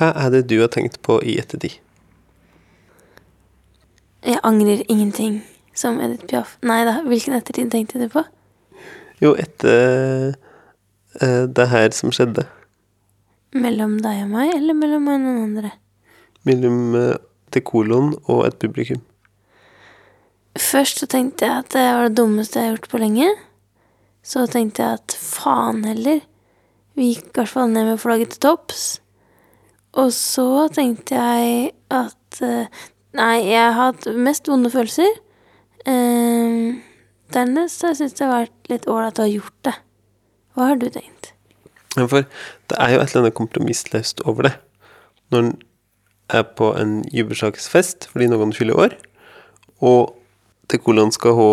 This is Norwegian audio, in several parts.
Hva er det du har tenkt på i ettertid? Jeg angrer ingenting, som Edith Piaf. Nei da, hvilken ettertid tenkte du på? Jo, etter uh, det her som skjedde. Mellom deg og meg, eller mellom meg og noen andre? Mellom uh, til kolon og et publikum. Først så tenkte jeg at det var det dummeste jeg har gjort på lenge. Så tenkte jeg at faen heller. Vi gikk i hvert fall ned med flagget til topps. Og så tenkte jeg at eh, Nei, jeg har hatt mest vonde følelser. Eh, dernest har jeg syntes det har vært litt ålreit å ha gjort det. Hva har du tenkt? Ja, For det er jo et eller annet kompromissløst over det. Når en er på en jubelsaksfest fordi noen fyller år, og til hvordan skal ha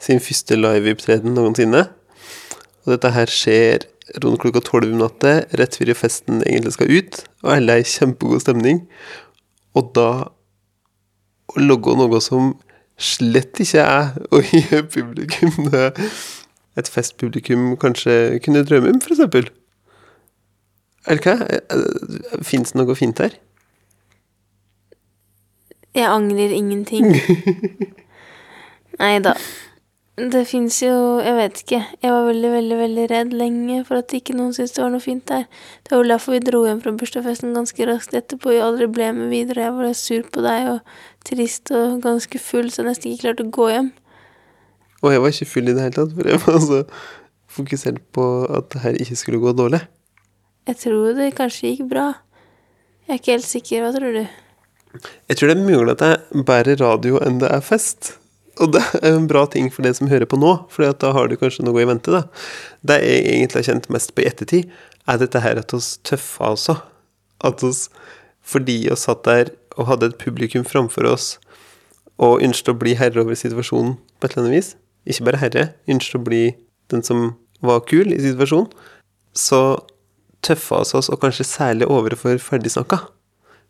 sin første liveopptreden noensinne, og dette her skjer rundt klokka tolv om natta, rett før festen egentlig skal ut, og alle er i kjempegod stemning, og da å logge noe som slett ikke er å gi publikum det et festpublikum kanskje kunne drømme om, f.eks. Eller hva? Fins det noe fint her? Jeg angrer ingenting. Nei da. Det fins jo Jeg vet ikke. Jeg var veldig, veldig veldig redd lenge for at ikke noen syntes det var noe fint der. Det var vel derfor vi dro hjem fra bursdagsfesten ganske raskt etterpå. Vi aldri ble med videre. Jeg var sur på deg og trist og ganske full, så jeg nesten ikke klarte å gå hjem. Og jeg var ikke full i det hele tatt, for jeg var så fokusert på at det her ikke skulle gå dårlig. Jeg tror det kanskje gikk bra. Jeg er ikke helt sikker. Hva tror du? Jeg tror det er mulig at det er bedre radio enn det er fest. Og det er en bra ting for det som hører på nå, for da har du kanskje noe i vente. da. Det jeg egentlig har kjent mest på i ettertid, er dette her at oss tøffa også. At oss, fordi vi satt der og hadde et publikum framfor oss og ønsket å bli herre over situasjonen på et eller annet vis, ikke bare herre, ønsket å bli den som var kul i situasjonen, så tøffa oss oss, og kanskje særlig overfor Ferdigsnakka,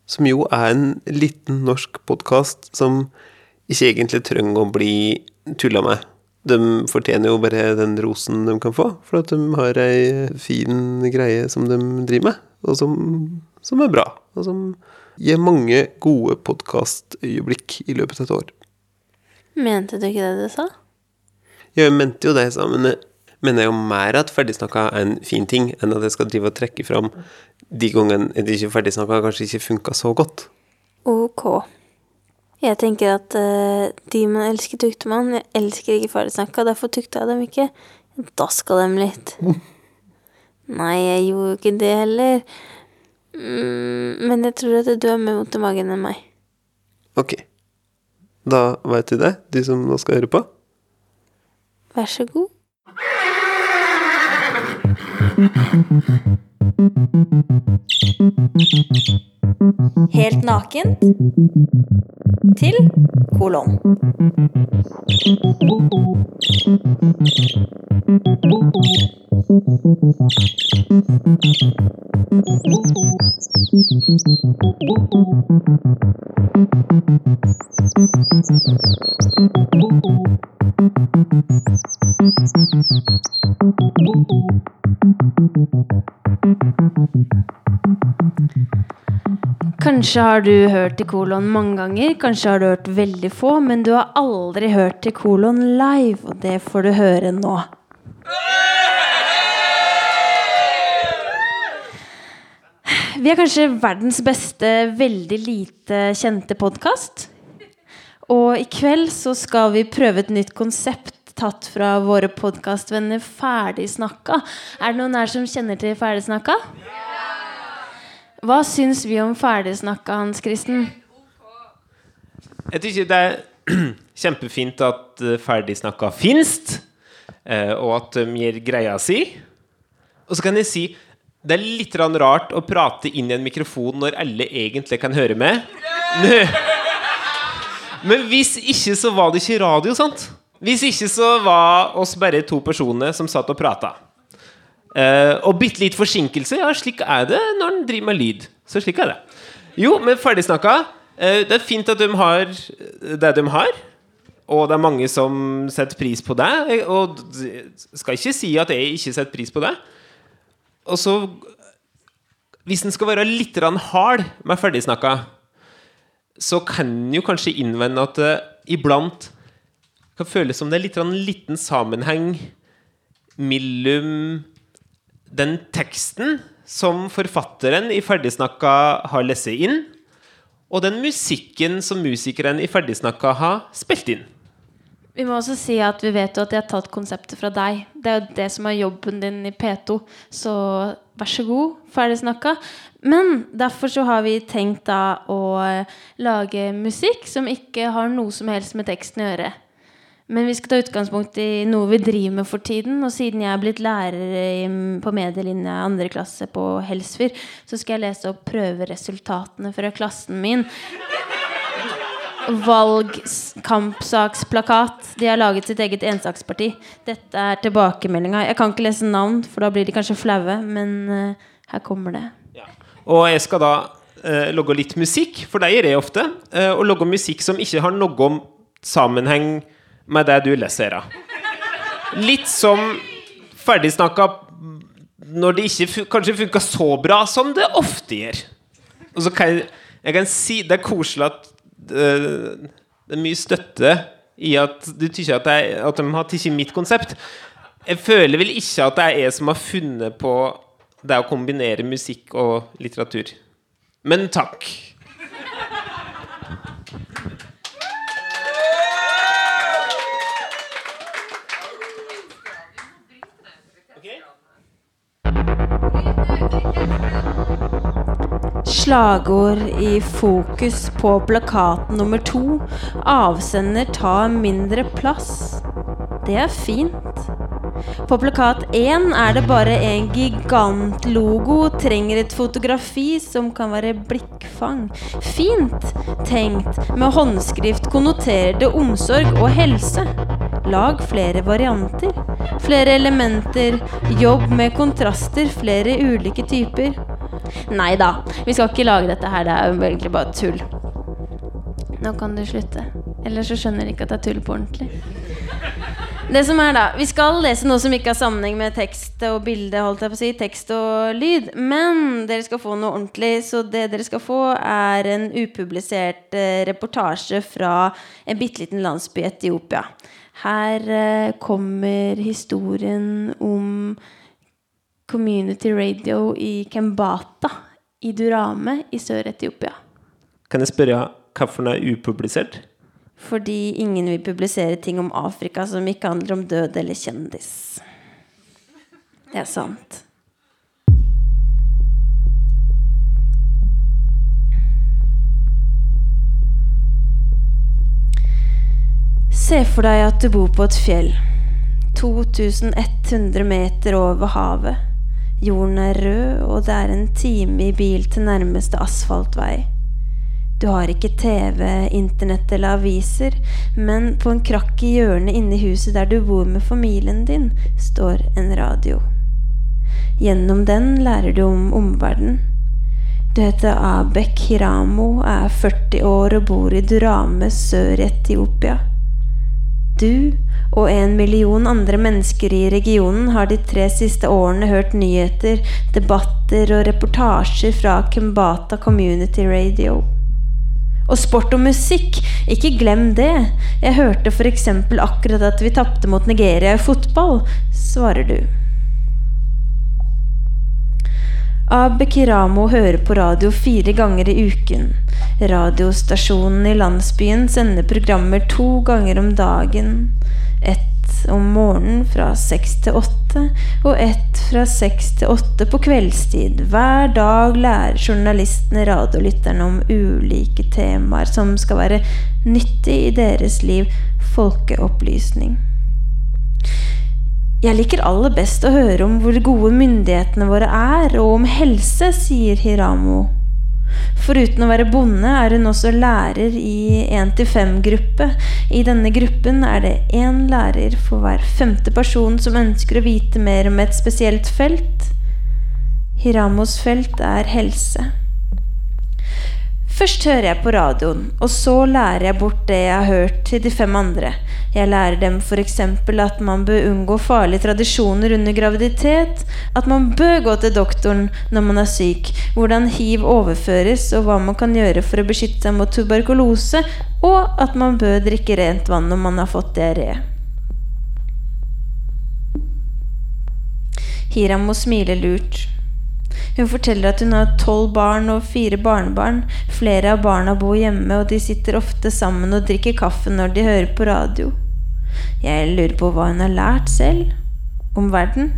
som jo er en liten norsk podkast som ikke egentlig trenger å bli tulla med. De fortjener jo bare den rosen de kan få, for at de har ei fin greie som de driver med, og som, som er bra, og som gir mange gode podkastøyeblikk i løpet av et år. Mente du ikke det du sa? Jeg mente jo det jeg sa, men jeg mener jo mer at ferdigsnakka er en fin ting, enn at jeg skal drive og trekke fram de gangene det ikke ferdigsnakka kanskje ikke funka så godt. Ok. Jeg tenker at uh, de man elsker, tukter man. Jeg elsker ikke ferdigsnakka, derfor tukta jeg dem ikke. Jeg daska dem litt. Nei, jeg gjorde jo ikke det heller. Mm, men jeg tror at du har mer vondt i magen enn meg. Ok. Da veit de det, de som nå skal høre på. Vær så god. Helt nakent til kolon. Kanskje har du hørt til kolon mange ganger, kanskje har du hørt veldig få, men du har aldri hørt til kolon live, og det får du høre nå. Vi er kanskje verdens beste, veldig lite kjente podkast. Og i kveld så skal vi prøve et nytt konsept tatt fra våre podkastvenner Ferdigsnakka. Er det noen her som kjenner til Ferdigsnakka? Hva syns vi om Ferdigsnakka, Hans Kristen? Jeg tykker det er kjempefint at eh, Ferdigsnakka finnes, eh, og at de gir greia si. Og så kan jeg si det er litt rart å prate inn i en mikrofon når alle egentlig kan høre med. Men hvis ikke, så var det ikke radio, sant? Hvis ikke, så var oss bare to personer som satt og prata. Eh, og bitte litt forsinkelse, ja, slik er det når en driver med lyd. Så slik er det. Jo, men ferdigsnakka. Uh, det er fint at de har det de har. Og det er mange som setter pris på det. Og skal ikke si at jeg ikke setter pris på det. Og så Hvis en skal være litt hard med ferdigsnakka, så kan en jo kanskje innvende at det iblant kan føles som det er litt liten sammenheng mellom den teksten som forfatteren i Ferdigsnakka har lest inn, og den musikken som musikeren i Ferdigsnakka har spilt inn. Vi må også si at vi vet jo at de har tatt konseptet fra deg. Det er jo det som er jobben din i P2. Så vær så god, ferdig snakka. Men derfor så har vi tenkt da å lage musikk som ikke har noe som helst med teksten å gjøre. Men vi skal ta utgangspunkt i noe vi driver med for tiden. Og siden jeg er blitt lærer på medielinja andre klasse på Helsfyr, så skal jeg lese opp prøveresultatene fra klassen min. Valgkampsaksplakat. De har laget sitt eget ensaksparti. Dette er tilbakemeldinga. Jeg kan ikke lese navn, for da blir de kanskje flaue, men uh, her kommer det. Ja. Og jeg skal da uh, logge litt musikk, for det gjør jeg ofte. Uh, og logge musikk som ikke har noe om sammenheng med det du leser. Litt som ferdigsnakka når det ikke kanskje funka så bra som det ofte gjør. Og så kan jeg, kan si Det er koselig at det er mye støtte i at du tykker at, at de har tatt mitt konsept. Jeg føler vel ikke at det er jeg som har funnet på det å kombinere musikk og litteratur. Men takk. Slagord i fokus på plakat nummer to. Avsender tar mindre plass. Det er fint. På plakat én er det bare en gigantlogo. Trenger et fotografi som kan være blikkfang. Fint tenkt. Med håndskrift konnoterer det omsorg og helse. Lag flere varianter. Flere elementer. Jobb med kontraster. Flere ulike typer. Nei da, vi skal ikke lage dette her. Det er jo egentlig bare tull. Nå kan du slutte. Ellers så skjønner de ikke at det er tull på ordentlig. Det som er da, Vi skal lese noe som ikke har sammenheng med tekst og bilde. holdt jeg på å si, tekst og lyd Men dere skal få noe ordentlig. Så det dere skal få, er en upublisert eh, reportasje fra en bitte liten landsby i Etiopia. Her eh, kommer historien om community radio i Kembata i Durame i Sør-Etiopia. Kan jeg spørre hvorfor den er upublisert? Fordi ingen vil publisere ting om Afrika som ikke handler om død eller kjendis. Det er sant. Se for deg at du bor på et fjell. 2100 meter over havet. Jorden er rød, og det er en time i bil til nærmeste asfaltvei. Du har ikke TV, internett eller aviser, men på en krakk i hjørnet inne i huset der du bor med familien din, står en radio. Gjennom den lærer du om omverdenen. Du heter Abek Hiramo, er 40 år og bor i Durame sør i Etiopia. Du og en million andre mennesker i regionen har de tre siste årene hørt nyheter, debatter og reportasjer fra Kembata Community Radio. Og sport og musikk, ikke glem det. Jeg hørte f.eks. akkurat at vi tapte mot Nigeria i fotball, svarer du. Abe Kiramo hører på radio fire ganger i uken. Radiostasjonen i landsbyen sender programmer to ganger om dagen. Om morgenen fra seks til åtte, og ett fra seks til åtte på kveldstid. Hver dag lærer journalistene radiolytterne om ulike temaer som skal være nyttig i deres liv. Folkeopplysning. Jeg liker aller best å høre om hvor gode myndighetene våre er, og om helse, sier Hiramo. Foruten å være bonde er hun også lærer i 1-5-gruppe. I denne gruppen er det én lærer for hver femte person som ønsker å vite mer om et spesielt felt. Hiramos felt er helse. Først hører jeg på radioen, og så lærer jeg bort det jeg har hørt til de fem andre. Jeg lærer dem f.eks. at man bør unngå farlige tradisjoner under graviditet, at man bør gå til doktoren når man er syk, hvordan hiv overføres og hva man kan gjøre for å beskytte seg mot tuberkulose, og at man bør drikke rent vann når man har fått diaré. Hiramo smiler lurt. Hun forteller at hun har tolv barn og fire barnebarn. Flere av barna bor hjemme, og de sitter ofte sammen og drikker kaffe når de hører på radio. Jeg lurer på hva hun har lært selv. Om verden.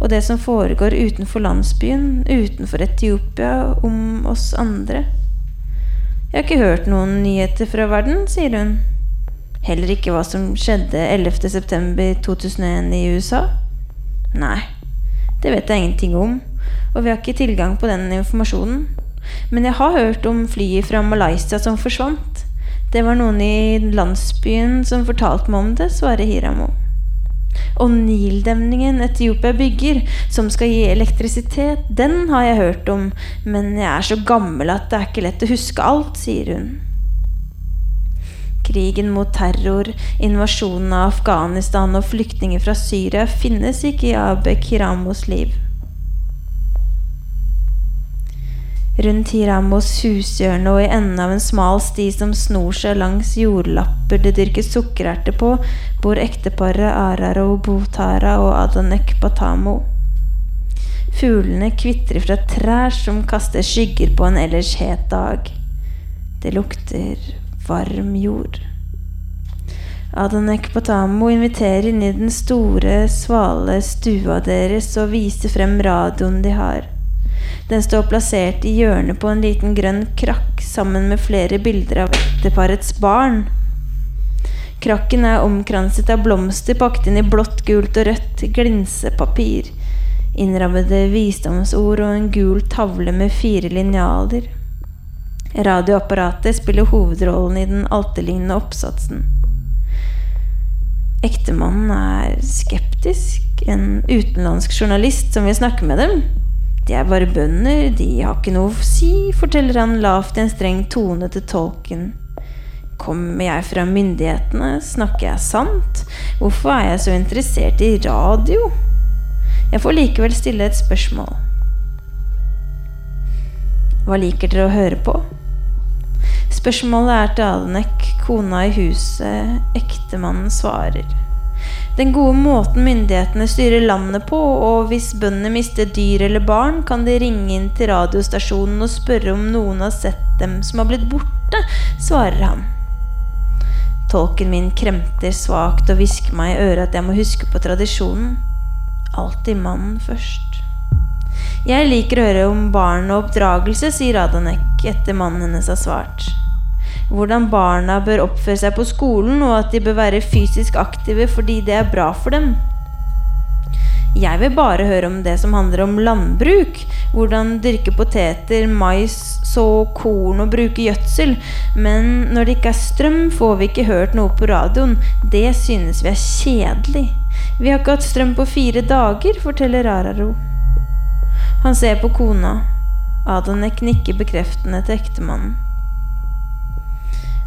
Og det som foregår utenfor landsbyen, utenfor Etiopia, om oss andre. Jeg har ikke hørt noen nyheter fra verden, sier hun. Heller ikke hva som skjedde 11.9.2001 i USA? Nei, det vet jeg ingenting om, og vi har ikke tilgang på den informasjonen. Men jeg har hørt om flyet fra Malaysia som forsvant. Det var noen i landsbyen som fortalte meg om det, svarer Hiramo. Og Nildemningen Etiopia bygger, som skal gi elektrisitet, den har jeg hørt om, men jeg er så gammel at det er ikke lett å huske alt, sier hun. Krigen mot terror, invasjonen av Afghanistan og flyktninger fra Syria finnes ikke i Abek Hiramos liv. Rundt Hiramos hushjørne og i enden av en smal sti som snor seg langs jordlapper det dyrkes sukkererter på, bor ekteparet Araro Botara og Adanek Batamo. Fuglene kvitrer fra trær som kaster skygger på en ellers het dag. Det lukter varm jord. Adanek Batamo inviterer inn i den store, svale stua deres og viser frem radioen de har. Den står plassert i hjørnet på en liten grønn krakk sammen med flere bilder av ekteparets barn. Krakken er omkranset av blomster pakket inn i blått, gult og rødt glinsepapir. Innrammede visdomsord og en gul tavle med fire linjaler. Radioapparatet spiller hovedrollen i den alterlignende oppsatsen. Ektemannen er skeptisk, en utenlandsk journalist som vil snakke med dem. De er bare bønder, de har ikke noe å si, forteller han lavt i en streng tone til tolken. Kommer jeg fra myndighetene? Snakker jeg sant? Hvorfor er jeg så interessert i radio? Jeg får likevel stille et spørsmål. Hva liker dere å høre på? Spørsmålet er til Alenek, kona i huset. Ektemannen svarer. Den gode måten myndighetene styrer landet på, og hvis bøndene mister dyr eller barn, kan de ringe inn til radiostasjonen og spørre om noen har sett dem som har blitt borte, svarer han. Tolken min kremter svakt og hvisker meg i øret at jeg må huske på tradisjonen. Alltid mannen først. Jeg liker å høre om barn og oppdragelse, sier Adanek etter mannen hennes har svart hvordan barna bør oppføre seg på skolen, og at de bør være fysisk aktive fordi det er bra for dem. Jeg vil bare høre om det som handler om landbruk. Hvordan dyrke poteter, mais, så korn og bruke gjødsel. Men når det ikke er strøm, får vi ikke hørt noe på radioen. Det synes vi er kjedelig. Vi har ikke hatt strøm på fire dager, forteller Araro. Han ser på kona. Adonek nikker bekreftende til ektemannen.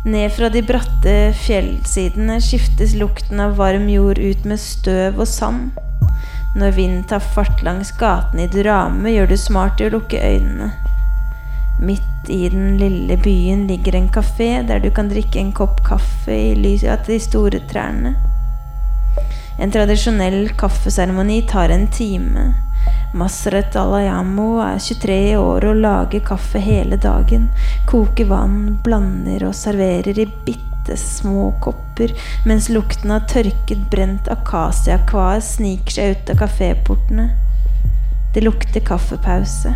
Ned fra de bratte fjellsidene skiftes lukten av varm jord ut med støv og sand. Når vinden tar fart langs gatene i Durame, gjør du smart i å lukke øynene. Midt i den lille byen ligger en kafé der du kan drikke en kopp kaffe i lys av de store trærne. En tradisjonell kaffeseremoni tar en time. Masret Alayamo er 23 år og lager kaffe hele dagen. Koker vann, blander og serverer i bitte små kopper, mens lukten av tørket, brent akasiakvar sniker seg ut av kaféportene. Det lukter kaffepause.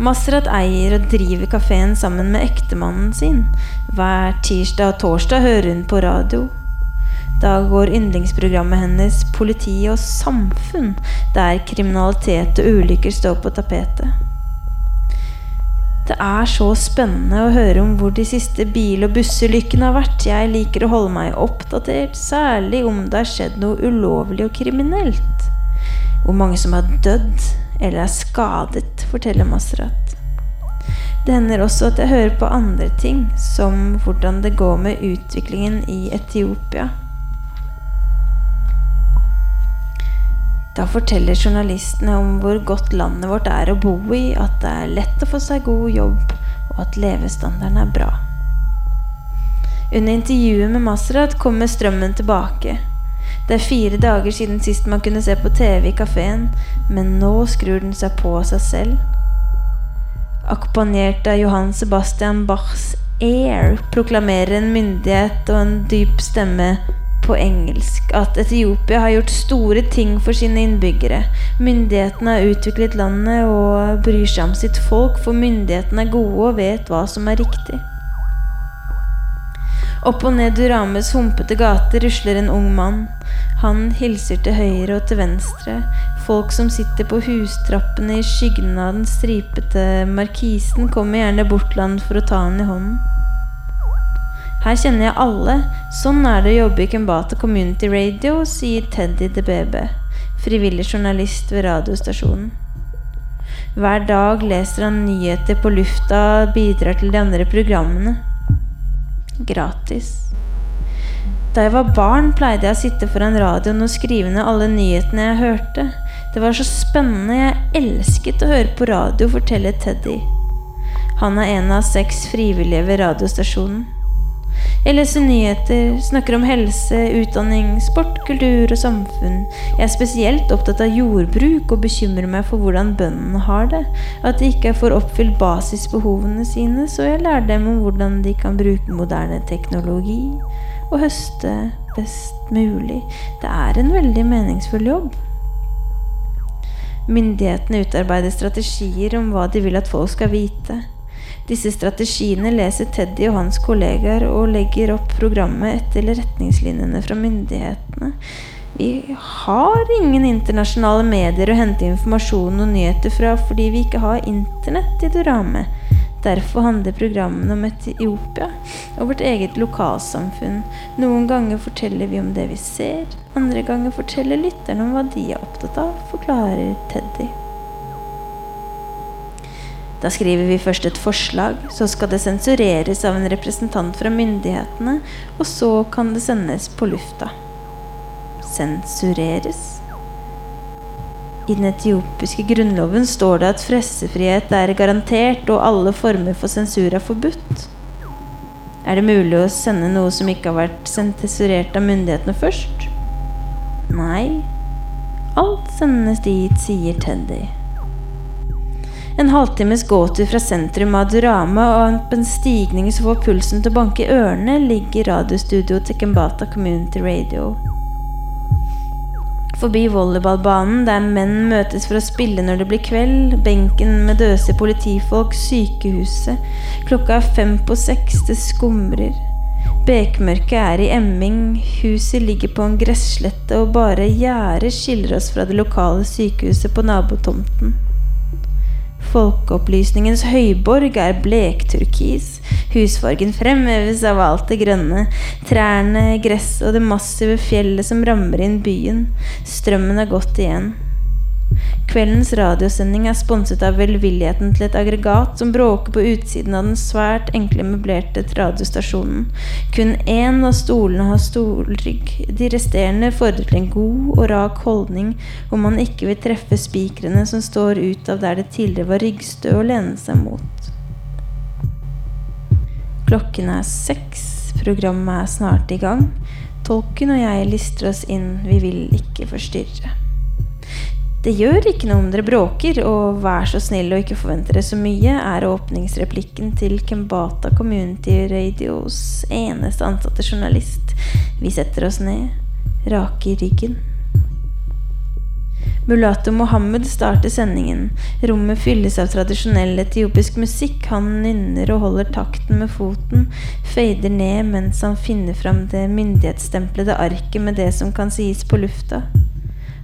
Masrat eier og driver kafeen sammen med ektemannen sin. Hver tirsdag og torsdag hører hun på radio. Da går yndlingsprogrammet hennes Politi og samfunn, der kriminalitet og ulykker står på tapetet. Det er så spennende å høre om hvor de siste bil- og bussulykkene har vært. Jeg liker å holde meg oppdatert, særlig om det har skjedd noe ulovlig og kriminelt. Hvor mange som har dødd eller er skadet, forteller Masrat. Det hender også at jeg hører på andre ting, som hvordan det går med utviklingen i Etiopia. Da forteller journalistene om hvor godt landet vårt er å bo i, at det er lett å få seg god jobb, og at levestandarden er bra. Under intervjuet med Masrat kommer strømmen tilbake. Det er fire dager siden sist man kunne se på TV i kafeen, men nå skrur den seg på seg selv. Akkompagnert av Johan Sebastian Bachs Air proklamerer en myndighet og en dyp stemme på engelsk at Etiopia har gjort store ting for sine innbyggere. Myndighetene har utviklet landet og bryr seg om sitt folk, for myndighetene er gode og vet hva som er riktig. Opp og ned Durames humpete gate rusler en ung mann. Han hilser til høyre og til venstre. Folk som sitter på hustrappene i skyggen av den stripete markisen, kommer gjerne bort han for å ta han i hånden. Her kjenner jeg alle. Sånn er det å jobbe i Kumbata Community Radio, sier Teddy DeBebe, frivillig journalist ved radiostasjonen. Hver dag leser han nyheter på lufta bidrar til de andre programmene. Gratis. Da jeg var barn, pleide jeg å sitte foran radioen og skrive ned alle nyhetene jeg hørte. Det var så spennende. Jeg elsket å høre på radio, forteller Teddy. Han er en av seks frivillige ved radiostasjonen. Jeg leser nyheter, snakker om helse, utdanning, sport, kultur og samfunn. Jeg er spesielt opptatt av jordbruk og bekymrer meg for hvordan bøndene har det. At de ikke får oppfylt basisbehovene sine, så jeg lærer dem om hvordan de kan bruke moderne teknologi og høste best mulig. Det er en veldig meningsfull jobb. Myndighetene utarbeider strategier om hva de vil at folk skal vite. Disse strategiene leser Teddy og hans kollegaer og legger opp programmet etter retningslinjene fra myndighetene. Vi har ingen internasjonale medier å hente informasjon og nyheter fra fordi vi ikke har internett i Durame. Derfor handler programmene om Etiopia og vårt eget lokalsamfunn. Noen ganger forteller vi om det vi ser, andre ganger forteller lytterne om hva de er opptatt av, forklarer Teddy. Da skriver vi først et forslag, så skal det sensureres av en representant fra myndighetene, og så kan det sendes på lufta. Sensureres? I den etiopiske grunnloven står det at pressefrihet er garantert, og alle former for sensur er forbudt. Er det mulig å sende noe som ikke har vært sensurert av myndighetene først? Nei. Alt sendes dit, sier Teddy. En halvtimes gåtur fra sentrum av Durama og på en stigning som får pulsen til å banke i ørene, ligger radiostudioet til Kembata Community Radio. Forbi volleyballbanen der menn møtes for å spille når det blir kveld, benken med døse politifolk, sykehuset. Klokka er fem på seks, det skumrer. Bekmørket er i emming, huset ligger på en gresslette, og bare gjerdet skiller oss fra det lokale sykehuset på nabotomten. Folkeopplysningens høyborg er blekturkis. Husfargen fremheves av alt det grønne. Trærne, gresset og det massive fjellet som rammer inn byen. Strømmen har gått igjen. Kveldens radiosending er sponset av velvilligheten til et aggregat som bråker på utsiden av den svært enkle møblerte radiostasjonen. Kun én av stolene har stolrygg. De resterende fordrer en god og rak holdning hvor man ikke vil treffe spikrene som står ut av der det tidligere var ryggstø å lene seg mot. Klokken er seks. Programmet er snart i gang. Tolken og jeg lister oss inn. Vi vil ikke forstyrre. Det gjør ikke noe om dere bråker, og vær så snill og ikke forvente dere så mye, er åpningsreplikken til Kembata Community Radios eneste ansatte journalist. Vi setter oss ned, raker ryggen. Mulato Mohammed starter sendingen. Rommet fylles av tradisjonell etiopisk musikk. Han nynner og holder takten med foten, fader ned mens han finner fram det myndighetsstemplede arket med det som kan sies på lufta.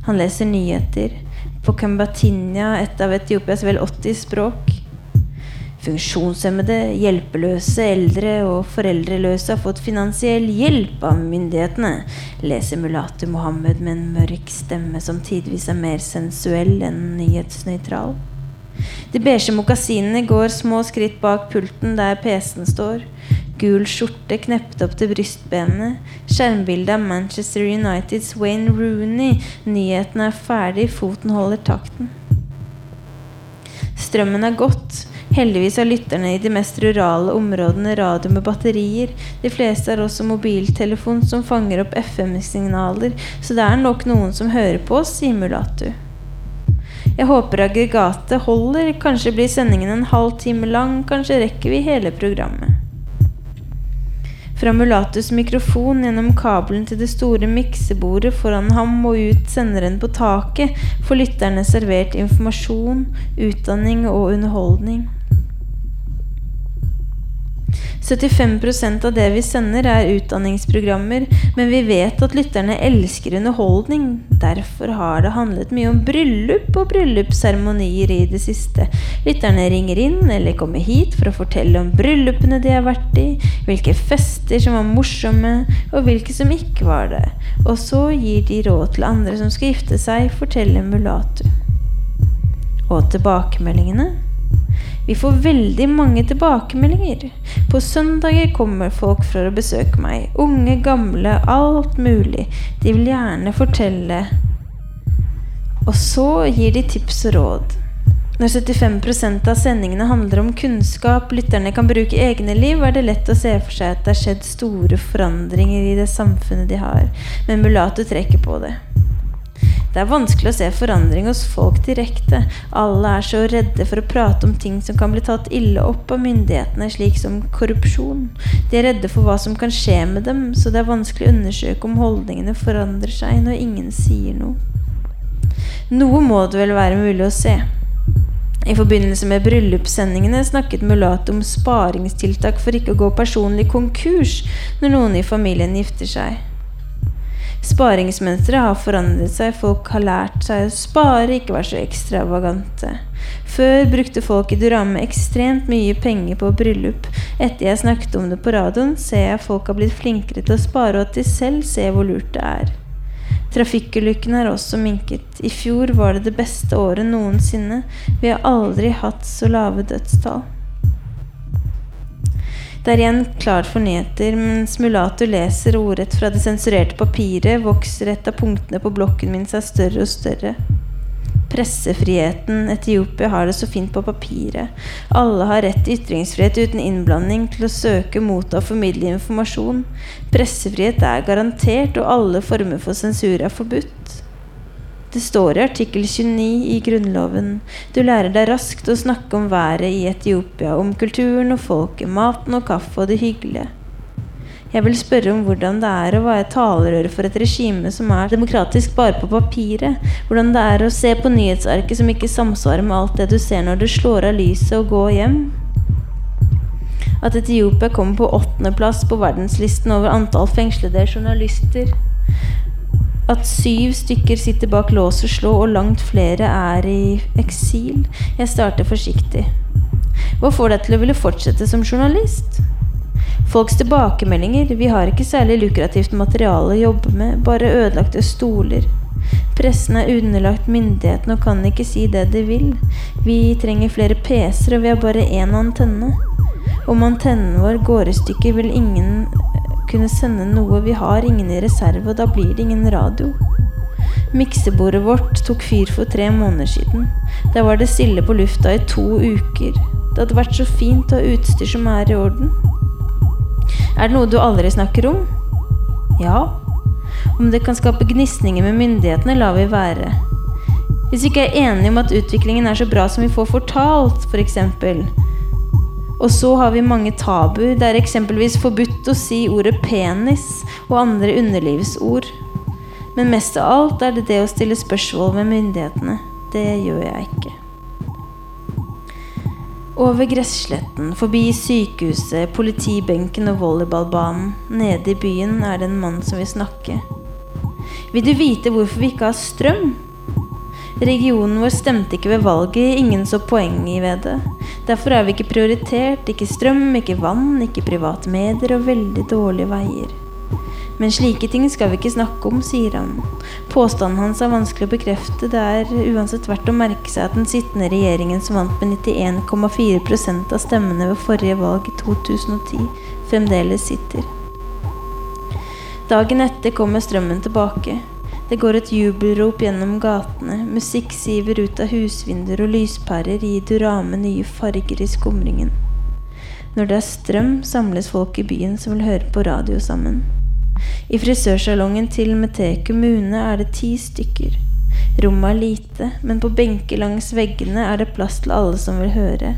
Han leser nyheter på Kambatinya, et av Etiopias vel 80 språk. Funksjonshemmede, hjelpeløse, eldre og foreldreløse har fått finansiell hjelp av myndighetene, leser Mulatu Mohammed med en mørk stemme som tidvis er mer sensuell enn nyhetsnøytral. De beige mokasinene går små skritt bak pulten der PC-en står. Gul skjorte knept opp til brystbenet. Skjermbilde av Manchester Uniteds Wayne Rooney. Nyheten er ferdig, foten holder takten. Strømmen er gått. Heldigvis har lytterne i de mest rurale områdene radio med batterier. De fleste har også mobiltelefon som fanger opp FM-signaler, så det er nok noen som hører på oss, sier Mulatu. Jeg håper aggregatet holder. Kanskje blir sendingen en halv time lang. Kanskje rekker vi hele programmet. Fra Mulatus mikrofon gjennom kabelen til det store miksebordet foran ham og ut senderen på taket får lytterne servert informasjon, utdanning og underholdning. 75% av det vi sender, er utdanningsprogrammer, men vi vet at lytterne elsker underholdning. Derfor har det handlet mye om bryllup og bryllupsseremonier i det siste. Lytterne ringer inn eller kommer hit for å fortelle om bryllupene de har vært i, hvilke fester som var morsomme, og hvilke som ikke var det. Og så gir de råd til andre som skal gifte seg, forteller Mulatu. Og tilbakemeldingene? Vi får veldig mange tilbakemeldinger. På søndager kommer folk for å besøke meg. Unge, gamle, alt mulig. De vil gjerne fortelle. Og så gir de tips og råd. Når 75% av sendingene handler om kunnskap lytterne kan bruke i egne liv, er det lett å se for seg at det har skjedd store forandringer i det samfunnet de har. Men Mulato trekker på det. Det er vanskelig å se forandring hos folk direkte. Alle er så redde for å prate om ting som kan bli tatt ille opp av myndighetene, slik som korrupsjon. De er redde for hva som kan skje med dem, så det er vanskelig å undersøke om holdningene forandrer seg når ingen sier noe. Noe må det vel være mulig å se. I forbindelse med bryllupssendingene snakket Mulat om sparingstiltak for ikke å gå personlig konkurs når noen i familien gifter seg. Sparingsmønsteret har forandret seg. Folk har lært seg å spare, ikke være så ekstravagante. Før brukte folk i Durame ekstremt mye penger på bryllup. Etter jeg snakket om det på radioen, ser jeg folk har blitt flinkere til å spare, og at de selv ser hvor lurt det er. Trafikkulykkene er også minket. I fjor var det det beste året noensinne. Vi har aldri hatt så lave dødstall. Det er igjen klart for nyheter, mens Mulato leser ordrett fra det sensurerte papiret, vokser et av punktene på blokken min seg større og større. Pressefriheten. Etiopia har det så fint på papiret. Alle har rett til ytringsfrihet uten innblanding, til å søke, motta og formidle informasjon. Pressefrihet er garantert, og alle former for sensur er forbudt. Det står i artikkel 29 i Grunnloven. Du lærer deg raskt å snakke om været i Etiopia, om kulturen og folket, maten og kaffe og det hyggelige. Jeg vil spørre om hvordan det er å være talerør for et regime som er demokratisk bare på papiret. Hvordan det er å se på nyhetsarket som ikke samsvarer med alt det du ser når du slår av lyset og går hjem. At Etiopia kommer på åttendeplass på verdenslisten over antall fengslede journalister at syv stykker sitter bak lås og slå, og langt flere er i eksil. Jeg starter forsiktig. Hva får deg til å ville fortsette som journalist? Folks tilbakemeldinger. Vi har ikke særlig lukrativt materiale å jobbe med, bare ødelagte stoler. Pressen er underlagt myndighetene og kan ikke si det de vil. Vi trenger flere PC-er, og vi har bare én antenne. Om antennen vår går i stykker, vil ingen kunne sende noe. Vi har ingen i reserve, og da blir det ingen radio. Miksebordet vårt tok fyr for tre måneder siden. Da var det stille på lufta i to uker. Det hadde vært så fint å ha utstyr som er i orden. Er det noe du aldri snakker om? Ja. Om det kan skape gnisninger med myndighetene, lar vi være. Hvis vi ikke er enige om at utviklingen er så bra som vi får fortalt, f.eks., for og så har vi mange tabuer. Det er eksempelvis forbudt å si ordet penis og andre underlivsord. Men mest av alt er det det å stille spørsmål ved myndighetene. Det gjør jeg ikke. Over gressletten, forbi sykehuset, politibenken og volleyballbanen, nede i byen er det en mann som vil snakke. Vil du vite hvorfor vi ikke har strøm? Regionen vår stemte ikke ved valget, ingen så poenget ved det. Derfor er vi ikke prioritert. Ikke strøm, ikke vann, ikke private medier og veldig dårlige veier. Men slike ting skal vi ikke snakke om, sier han. Påstanden hans er vanskelig å bekrefte. Det er uansett verdt å merke seg at den sittende regjeringen som vant med 91,4% av stemmene ved forrige valg i 2010, fremdeles sitter. Dagen etter kommer strømmen tilbake. Det går et jubelrop gjennom gatene, musikk siver ut av husvinduer, og lyspærer gir Durame nye farger i skumringen. Når det er strøm, samles folk i byen som vil høre på radio sammen. I frisørsalongen til Mete kommune er det ti stykker. Rommet er lite, men på benker langs veggene er det plass til alle som vil høre.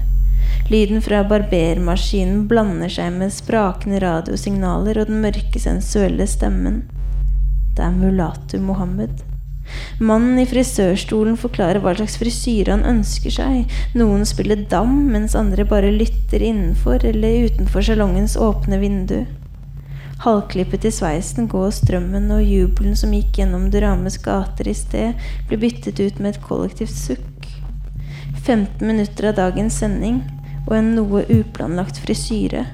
Lyden fra barbermaskinen blander seg med sprakende radiosignaler og den mørke, sensuelle stemmen. Det er Mulatu Mohammed. Mannen i frisørstolen forklarer hva slags frisyre han ønsker seg. Noen spiller dam, mens andre bare lytter innenfor eller utenfor salongens åpne vindu. Halvklippet i sveisen går strømmen, og jubelen som gikk gjennom Durames gater i sted, blir byttet ut med et kollektivt sukk. 15 minutter av dagens sending og en noe uplanlagt frisyre.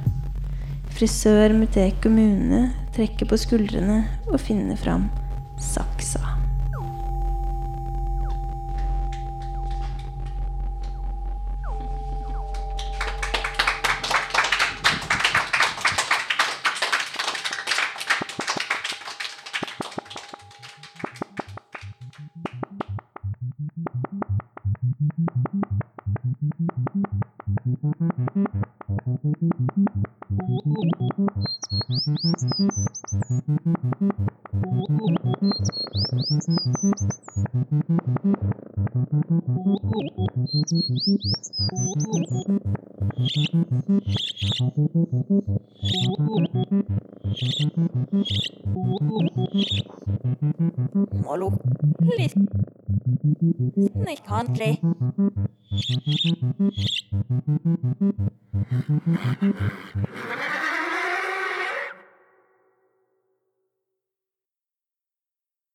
Frisør Muté kommune trekker på skuldrene og finner fram saksa. Snikkhandlig.